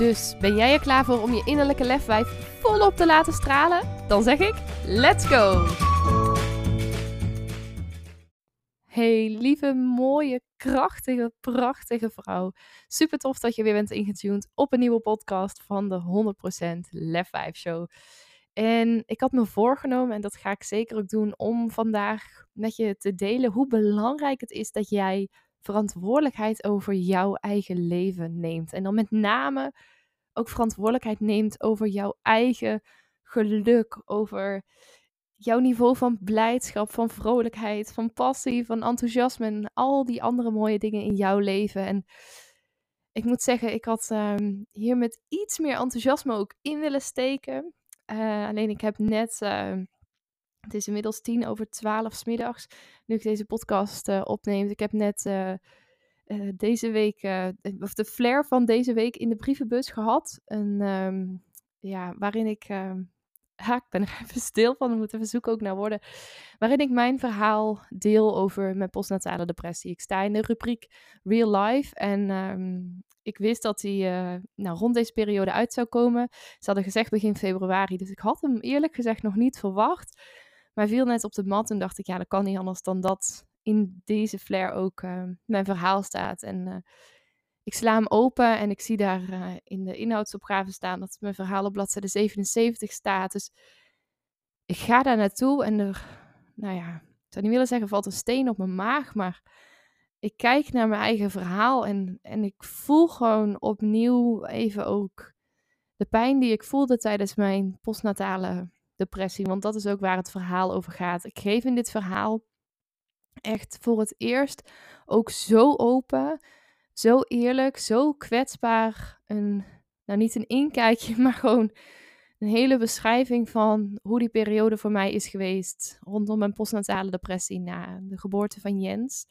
Dus ben jij er klaar voor om je innerlijke lefwijf volop te laten stralen? Dan zeg ik: let's go! Hey, lieve, mooie, krachtige, prachtige vrouw. Super tof dat je weer bent ingetuned op een nieuwe podcast van de 100% Lef 5 Show. En ik had me voorgenomen, en dat ga ik zeker ook doen, om vandaag met je te delen hoe belangrijk het is dat jij verantwoordelijkheid over jouw eigen leven neemt. En dan met name ook verantwoordelijkheid neemt over jouw eigen geluk, over jouw niveau van blijdschap, van vrolijkheid, van passie, van enthousiasme en al die andere mooie dingen in jouw leven. En ik moet zeggen, ik had ehm, hier met iets meer enthousiasme ook in willen steken. Uh, alleen ik heb net, uh, het is inmiddels tien over twaalf s middags, nu ik deze podcast uh, opneem. Ik heb net eh, deze week, of de flair van deze week in de brievenbus gehad. En um, ja, waarin ik ehm, ik ben er even stil van, we moeten even ook naar woorden, waarin ik mijn verhaal deel over mijn postnatale depressie. Ik sta in de rubriek Real Life en um, ik wist dat hij uh, nou, rond deze periode uit zou komen. Ze hadden gezegd begin februari, dus ik had hem eerlijk gezegd nog niet verwacht. Maar viel net op de mat en dacht ik, ja, dat kan niet anders dan dat in deze flare ook uh, mijn verhaal staat. En uh, ik sla hem open en ik zie daar uh, in de inhoudsopgave staan dat mijn verhaal op bladzijde 77 staat. Dus ik ga daar naartoe en er, nou ja, ik zou niet willen zeggen valt een steen op mijn maag, maar ik kijk naar mijn eigen verhaal en, en ik voel gewoon opnieuw even ook de pijn die ik voelde tijdens mijn postnatale depressie. Want dat is ook waar het verhaal over gaat. Ik geef in dit verhaal echt voor het eerst ook zo open zo eerlijk, zo kwetsbaar. Een, nou, niet een inkijkje, maar gewoon een hele beschrijving van hoe die periode voor mij is geweest rondom mijn postnatale depressie na de geboorte van Jens.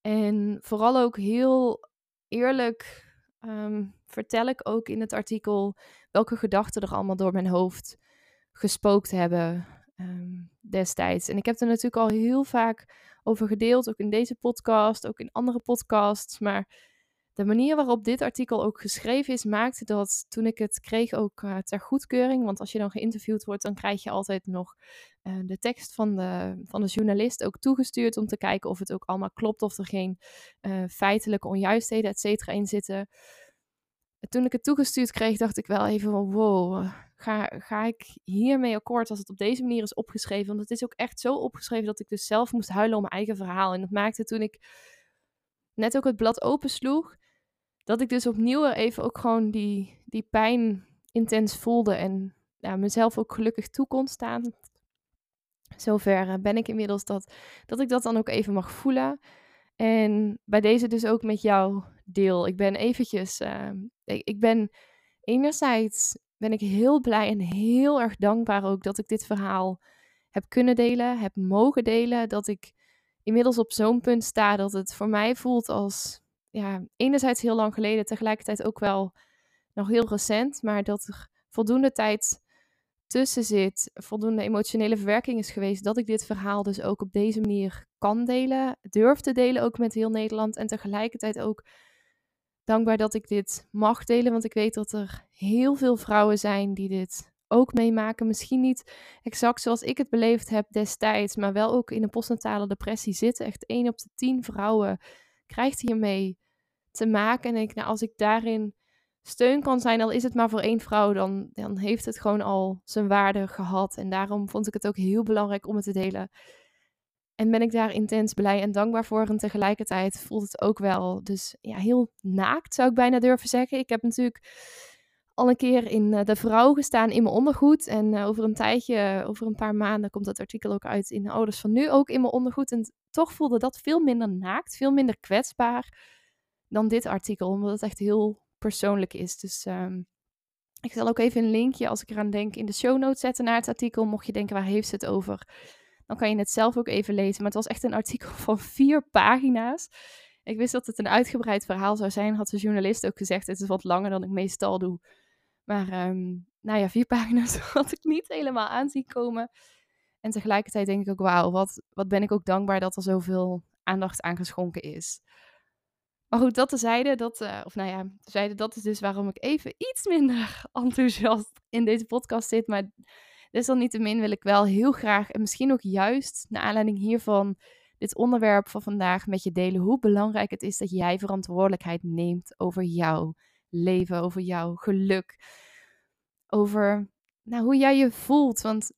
En vooral ook heel eerlijk um, vertel ik ook in het artikel welke gedachten er allemaal door mijn hoofd gespookt hebben um, destijds. En ik heb er natuurlijk al heel vaak over gedeeld, ook in deze podcast, ook in andere podcasts. Maar de manier waarop dit artikel ook geschreven is, maakte dat toen ik het kreeg ook uh, ter goedkeuring. Want als je dan geïnterviewd wordt, dan krijg je altijd nog uh, de tekst van de, van de journalist ook toegestuurd om te kijken of het ook allemaal klopt, of er geen uh, feitelijke onjuistheden, et cetera, in zitten. Toen ik het toegestuurd kreeg, dacht ik wel even van wow, ga, ga ik hiermee akkoord als het op deze manier is opgeschreven? Want het is ook echt zo opgeschreven dat ik dus zelf moest huilen om mijn eigen verhaal. En dat maakte toen ik net ook het blad opensloeg, dat ik dus opnieuw even ook gewoon die, die pijn intens voelde en ja, mezelf ook gelukkig toe kon staan. Zover eh, ben ik inmiddels dat, dat ik dat dan ook even mag voelen. En bij deze dus ook met jou deel. Ik ben eventjes, ik, ik ben enerzijds ben ik heel blij en heel erg dankbaar ook dat ik dit verhaal heb kunnen delen, heb mogen delen. Dat ik inmiddels op zo'n punt sta dat het voor mij voelt als, ja, enerzijds heel lang geleden, tegelijkertijd ook wel nog heel recent, maar dat er voldoende tijd tussen zit, voldoende emotionele verwerking is geweest, dat ik dit verhaal dus ook op deze manier kan delen, durf te delen ook met heel Nederland en tegelijkertijd ook dankbaar dat ik dit mag delen, want ik weet dat er heel veel vrouwen zijn die dit ook meemaken. Misschien niet exact zoals ik het beleefd heb destijds, maar wel ook in een postnatale depressie zitten. Echt 1 op de 10 vrouwen krijgt hiermee te maken. En ik, nou, als ik daarin steun kan zijn, al is het maar voor één vrouw, dan, dan heeft het gewoon al zijn waarde gehad. En daarom vond ik het ook heel belangrijk om het te delen. En ben ik daar intens blij en dankbaar voor. En tegelijkertijd voelt het ook wel, dus ja, heel naakt zou ik bijna durven zeggen. Ik heb natuurlijk al een keer in uh, De Vrouw gestaan in mijn ondergoed. En uh, over een tijdje, over een paar maanden, komt dat artikel ook uit in de Ouders van Nu ook in mijn ondergoed. En toch voelde dat veel minder naakt, veel minder kwetsbaar dan dit artikel. Omdat het echt heel persoonlijk is. Dus um, Ik zal ook even een linkje, als ik eraan denk, in de show notes zetten naar het artikel. Mocht je denken, waar heeft ze het over? Dan kan je het zelf ook even lezen. Maar het was echt een artikel van vier pagina's. Ik wist dat het een uitgebreid verhaal zou zijn, had de journalist ook gezegd. Het is wat langer dan ik meestal doe. Maar um, nou ja, vier pagina's had ik niet helemaal aanzien komen. En tegelijkertijd denk ik ook, wauw, wat, wat ben ik ook dankbaar dat er zoveel aandacht aan geschonken is. Maar goed, dat tezijde, dat, uh, of nou ja, tezijde, dat is dus waarom ik even iets minder enthousiast in deze podcast zit. Maar desalniettemin wil ik wel heel graag, en misschien ook juist naar aanleiding hiervan, dit onderwerp van vandaag met je delen. Hoe belangrijk het is dat jij verantwoordelijkheid neemt over jouw leven, over jouw geluk. Over nou, hoe jij je voelt. Want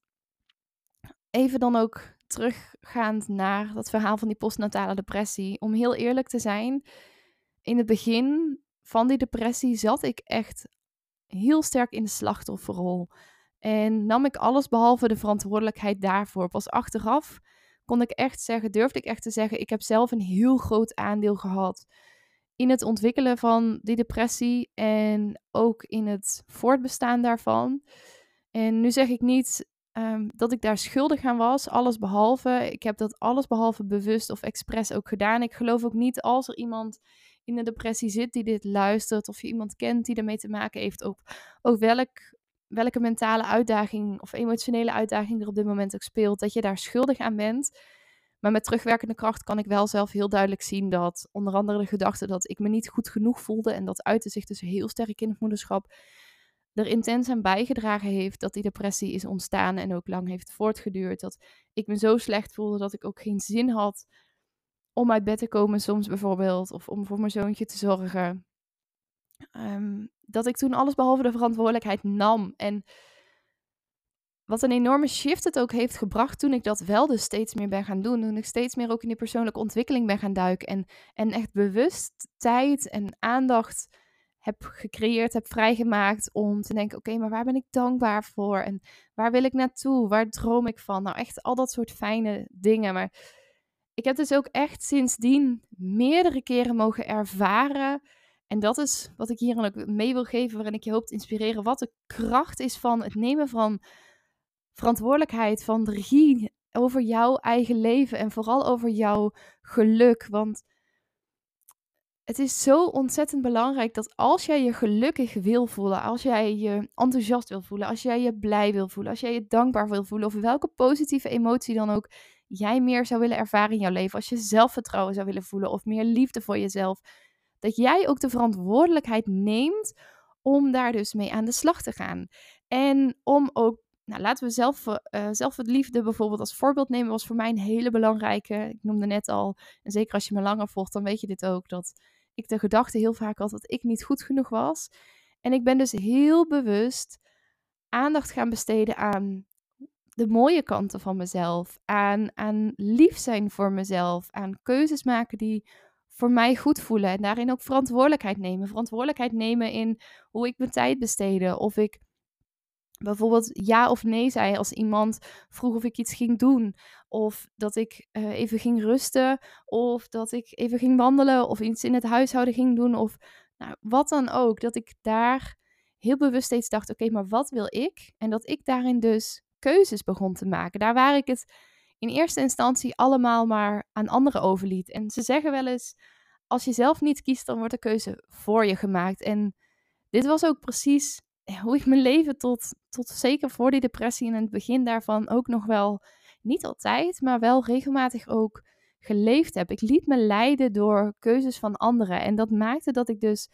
even dan ook teruggaand naar dat verhaal van die postnatale depressie. Om heel eerlijk te zijn, in het begin van die depressie zat ik echt heel sterk in de slachtofferrol. En nam ik alles behalve de verantwoordelijkheid daarvoor. Pas achteraf kon ik echt zeggen, durfde ik echt te zeggen, ik heb zelf een heel groot aandeel gehad in het ontwikkelen van die depressie en ook in het voortbestaan daarvan. En nu zeg ik niet um, dat ik daar schuldig aan was, alles behalve. Ik heb dat alles behalve bewust of expres ook gedaan. Ik geloof ook niet als er iemand in een depressie zit die dit luistert, of je iemand kent die ermee te maken heeft, ook, ook welk, welke mentale uitdaging of emotionele uitdaging er op dit moment ook speelt, dat je daar schuldig aan bent. Maar met terugwerkende kracht kan ik wel zelf heel duidelijk zien dat onder andere de gedachte dat ik me niet goed genoeg voelde en dat uitte zich dus heel sterk in het moederschap, er intens aan bijgedragen heeft dat die depressie is ontstaan en ook lang heeft voortgeduurd. Dat ik me zo slecht voelde dat ik ook geen zin had om uit bed te komen soms bijvoorbeeld, of om voor mijn zoontje te zorgen. Ehm, dat ik toen alles behalve de verantwoordelijkheid nam. En wat een enorme shift het ook heeft gebracht toen ik dat wel dus steeds meer ben gaan doen. Toen ik steeds meer ook in die persoonlijke ontwikkeling ben gaan duiken. En, en echt bewust tijd en aandacht heb gecreëerd, heb vrijgemaakt om te denken: oké, maar waar ben ik dankbaar voor? En waar wil ik naartoe? Waar droom ik van? Nou, echt al dat soort fijne dingen. Maar ik heb dus ook echt sindsdien meerdere keren mogen ervaren. En dat is wat ik hier ook mee wil geven, waarin ik je hoop te inspireren. Wat de kracht is van het nemen van verantwoordelijkheid, van de regie over jouw eigen leven en vooral over jouw geluk. Want het is zo ontzettend belangrijk dat als jij je gelukkig wil voelen, als jij je enthousiast wil voelen, als jij je blij wil voelen, als jij je dankbaar wil voelen, of welke positieve emotie dan ook jij meer zou willen ervaren in jouw leven, als je zelfvertrouwen zou willen voelen of meer liefde voor jezelf, dat jij ook de verantwoordelijkheid neemt om daar dus mee aan de slag te gaan. En om ook nou, laten we zelf, het liefde bijvoorbeeld als voorbeeld nemen, was voor mij een hele belangrijke. Ik noemde net al, en zeker als je me langer volgt, dan weet je dit ook, dat ik de gedachte heel vaak had dat ik niet goed genoeg was. En ik ben dus heel bewust aandacht gaan besteden aan de mooie kanten van mezelf, aan, aan lief zijn voor mezelf, aan keuzes maken die voor mij goed voelen en daarin ook verantwoordelijkheid nemen. Verantwoordelijkheid nemen in hoe ik mijn tijd besteden, of ik bijvoorbeeld ja of nee zei als iemand vroeg of ik iets ging doen. Of dat ik uh, even ging rusten. Of dat ik even ging wandelen. Of iets in het huishouden ging doen. Of nou, wat dan ook. Dat ik daar heel bewust steeds dacht: oké, maar wat wil ik? En dat ik daarin dus keuzes begon te maken. Daar waar ik het in eerste instantie allemaal maar aan anderen overliet. En ze zeggen wel eens: als je zelf niet kiest, dan wordt de keuze voor je gemaakt. En dit was ook precies hoe ik mijn leven tot, tot zeker voor die depressie en in het begin daarvan ook nog wel, niet altijd, maar wel regelmatig ook geleefd heb. Ik liet me leiden door keuzes van anderen. En dat maakte dat ik dus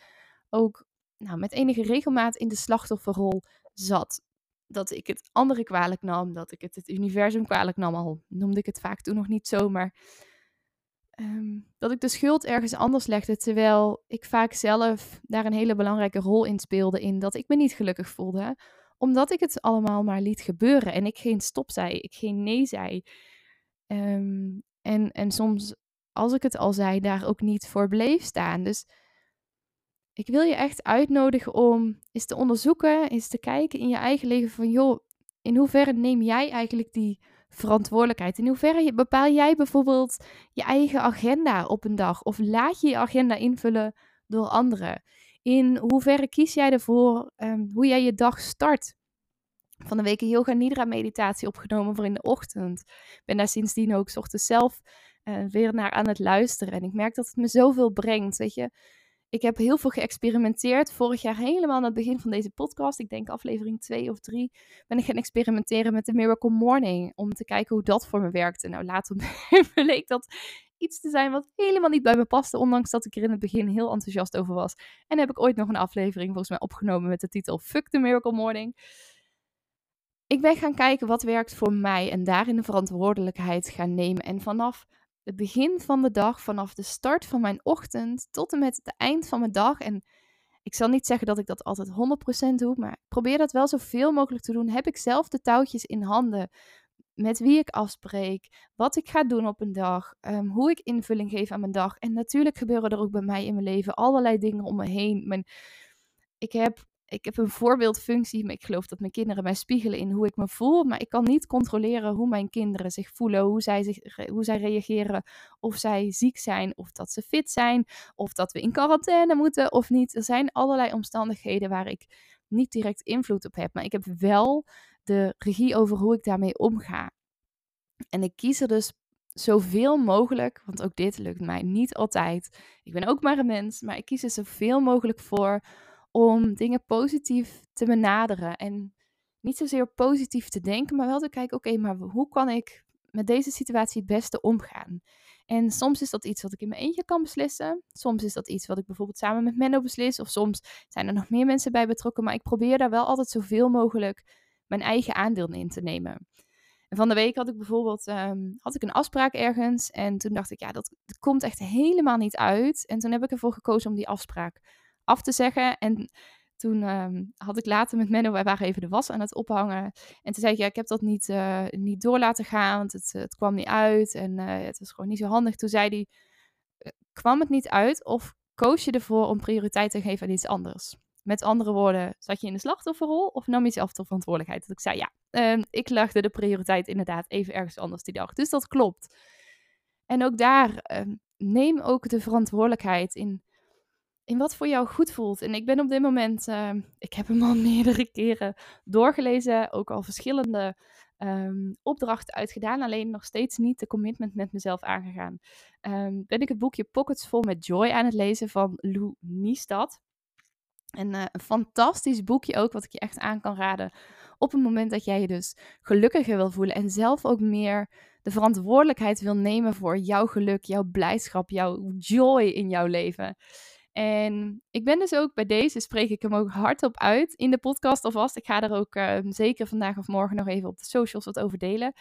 ook nou, met enige regelmaat in de slachtofferrol zat. Dat ik het anderen kwalijk nam, dat ik het het universum kwalijk nam. Al noemde ik het vaak toen nog niet zo, maar Ehm, dat ik de schuld ergens anders legde, terwijl ik vaak zelf daar een hele belangrijke rol in speelde in dat ik me niet gelukkig voelde, omdat ik het allemaal maar liet gebeuren en ik geen stop zei, ik geen nee zei. Ehm, en, en soms, als ik het al zei, daar ook niet voor bleef staan. Dus ik wil je echt uitnodigen om eens te onderzoeken, eens te kijken in je eigen leven van, joh, in hoeverre neem jij eigenlijk die verantwoordelijkheid? In hoeverre bepaal jij bijvoorbeeld je eigen agenda op een dag? Of laat je je agenda invullen door anderen? In hoeverre kies jij ervoor um, hoe jij je dag start? Van de week een yoga nidra meditatie opgenomen voor in de ochtend. Ik ben daar sindsdien ook ochtends zelf uh, weer naar aan het luisteren. En ik merk dat het me zoveel brengt. Weet je, ik heb heel veel geëxperimenteerd. Vorig jaar helemaal aan het begin van deze podcast, ik denk aflevering 2 of 3, ben ik gaan experimenteren met de Miracle Morning. Om te kijken hoe dat voor me werkte. Nou, later bleek dat iets te zijn wat helemaal niet bij me paste. Ondanks dat ik er in het begin heel enthousiast over was. En heb ik ooit nog een aflevering volgens mij opgenomen met de titel Fuck the Miracle Morning. Ik ben gaan kijken wat werkt voor mij en daarin de verantwoordelijkheid gaan nemen. En vanaf het begin van de dag, vanaf de start van mijn ochtend tot en met het eind van mijn dag. En ik zal niet zeggen dat ik dat altijd 100% doe, maar probeer dat wel zoveel mogelijk te doen. Heb ik zelf de touwtjes in handen met wie ik afspreek, wat ik ga doen op een dag, um, hoe ik invulling geef aan mijn dag. En natuurlijk gebeuren er ook bij mij in mijn leven allerlei dingen om me heen. Mijn, ik heb ik heb een voorbeeldfunctie, maar ik geloof dat mijn kinderen mij spiegelen in hoe ik me voel. Maar ik kan niet controleren hoe mijn kinderen zich voelen, hoe zij, zich, hoe zij reageren. Of zij ziek zijn, of dat ze fit zijn, of dat we in quarantaine moeten of niet. Er zijn allerlei omstandigheden waar ik niet direct invloed op heb. Maar ik heb wel de regie over hoe ik daarmee omga. En ik kies er dus zoveel mogelijk, want ook dit lukt mij niet altijd. Ik ben ook maar een mens, maar ik kies er zoveel mogelijk voor om dingen positief te benaderen. En niet zozeer positief te denken, maar wel te kijken: oké, maar hoe kan ik met deze situatie het beste omgaan? En soms is dat iets wat ik in mijn eentje kan beslissen. Soms is dat iets wat ik bijvoorbeeld samen met Menno beslis. Of soms zijn er nog meer mensen bij betrokken. Maar ik probeer daar wel altijd zoveel mogelijk mijn eigen aandeel in te nemen. En van de week had ik bijvoorbeeld um, had ik een afspraak ergens. En toen dacht ik, ja, dat komt echt helemaal niet uit. En toen heb ik ervoor gekozen om die afspraak af te zeggen. En toen ehm, had ik later met Menno, wij waren even de was aan het ophangen. En toen zei ik, ja, ik heb dat niet, uh, niet door laten gaan, want het, het kwam niet uit. En uh, het was gewoon niet zo handig. Toen zei hij, eh, kwam het niet uit of koos je ervoor om prioriteit te geven aan iets anders? Met andere woorden, zat je in de slachtofferrol of nam je zelf de verantwoordelijkheid? Dat ik zei, ja, uh, ik legde de prioriteit inderdaad even ergens anders die dag. Dus dat klopt. En ook daar, uh, neem ook de verantwoordelijkheid in in wat voor jou goed voelt. En ik ben op dit moment, uh, ik heb hem al meerdere keren doorgelezen, ook al verschillende um, opdrachten uitgedaan, alleen nog steeds niet de commitment met mezelf aangegaan. Um, ben ik het boekje Pockets Vol met Joy aan het lezen van Lou Niestad. En uh, een fantastisch boekje ook, wat ik je echt aan kan raden. Op het moment dat jij je dus gelukkiger wil voelen en zelf ook meer de verantwoordelijkheid wil nemen voor jouw geluk, jouw blijdschap, jouw joy in jouw leven. En ik ben dus ook bij deze, spreek ik hem ook hardop uit in de podcast alvast. Ik ga er ook ehm, zeker vandaag of morgen nog even op de socials wat over delen.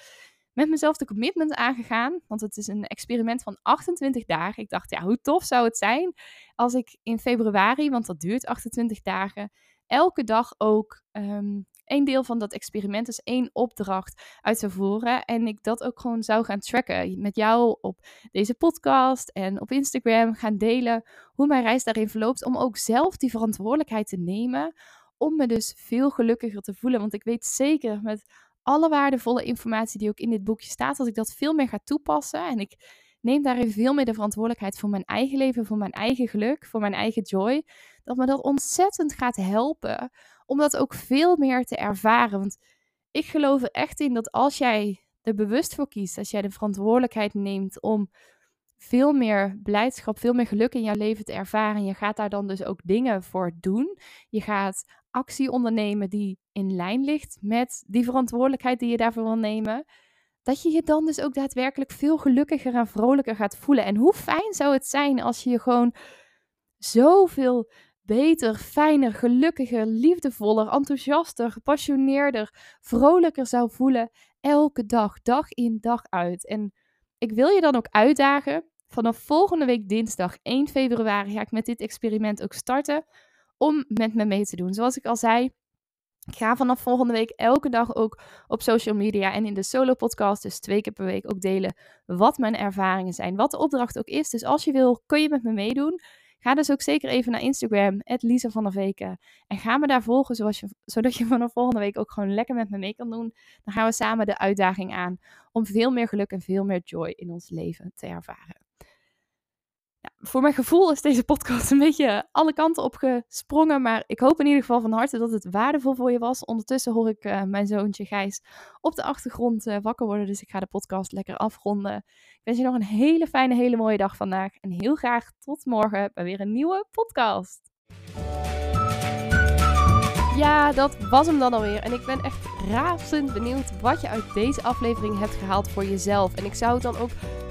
Met mezelf de commitment aangegaan, want het is een experiment van 28 dagen. Ik dacht, ja, hoe tof zou het zijn als ik in februari, want dat duurt 28 dagen, elke dag ook um, een deel van dat experiment, dus één opdracht uit zou voeren. En ik dat ook gewoon zou gaan tracken. Met jou op deze podcast en op Instagram gaan delen hoe mijn reis daarin verloopt. Om ook zelf die verantwoordelijkheid te nemen. Om me dus veel gelukkiger te voelen. Want ik weet zeker met alle waardevolle informatie die ook in dit boekje staat, dat ik dat veel meer ga toepassen. En ik neem daarin veel meer de verantwoordelijkheid voor mijn eigen leven, voor mijn eigen geluk, voor mijn eigen joy. Dat me dat ontzettend gaat helpen om dat ook veel meer te ervaren. Want ik geloof er echt in dat als jij er bewust voor kiest, als jij de verantwoordelijkheid neemt om veel meer blijdschap, veel meer geluk in jouw leven te ervaren. Je gaat daar dan dus ook dingen voor doen. Je gaat actie ondernemen die in lijn ligt met die verantwoordelijkheid die je daarvoor wil nemen. Dat je je dan dus ook daadwerkelijk veel gelukkiger en vrolijker gaat voelen. En hoe fijn zou het zijn als je je gewoon zoveel beter, fijner, gelukkiger, liefdevoller, enthousiaster, gepassioneerder, vrolijker zou voelen elke dag, dag in, dag uit. En ik wil je dan ook uitdagen. Vanaf volgende week dinsdag 1 februari ga ik met dit experiment ook starten om met me mee te doen. Zoals ik al zei, ik ga vanaf volgende week elke dag ook op social media en in de solo podcast, dus twee keer per week ook delen wat mijn ervaringen zijn, wat de opdracht ook is. Dus als je wil, kun je met me meedoen. Ga dus ook zeker even naar Instagram, Lisa van der Veken. En ga me daar volgen, zoals je, zodat je vanaf volgende week ook gewoon lekker met me mee kan doen. Dan gaan we samen de uitdaging aan om veel meer geluk en veel meer joy in ons leven te ervaren. Voor mijn gevoel is deze podcast een beetje alle kanten op gesprongen. Maar ik hoop in ieder geval van harte dat het waardevol voor je was. Ondertussen hoor ik uh, mijn zoontje Gijs op de achtergrond uh, wakker worden. Dus ik ga de podcast lekker afronden. Ik wens je nog een hele fijne, hele mooie dag vandaag. En heel graag tot morgen bij weer een nieuwe podcast. Ja, dat was hem dan alweer. En ik ben echt razend benieuwd wat je uit deze aflevering hebt gehaald voor jezelf. En ik zou het dan ook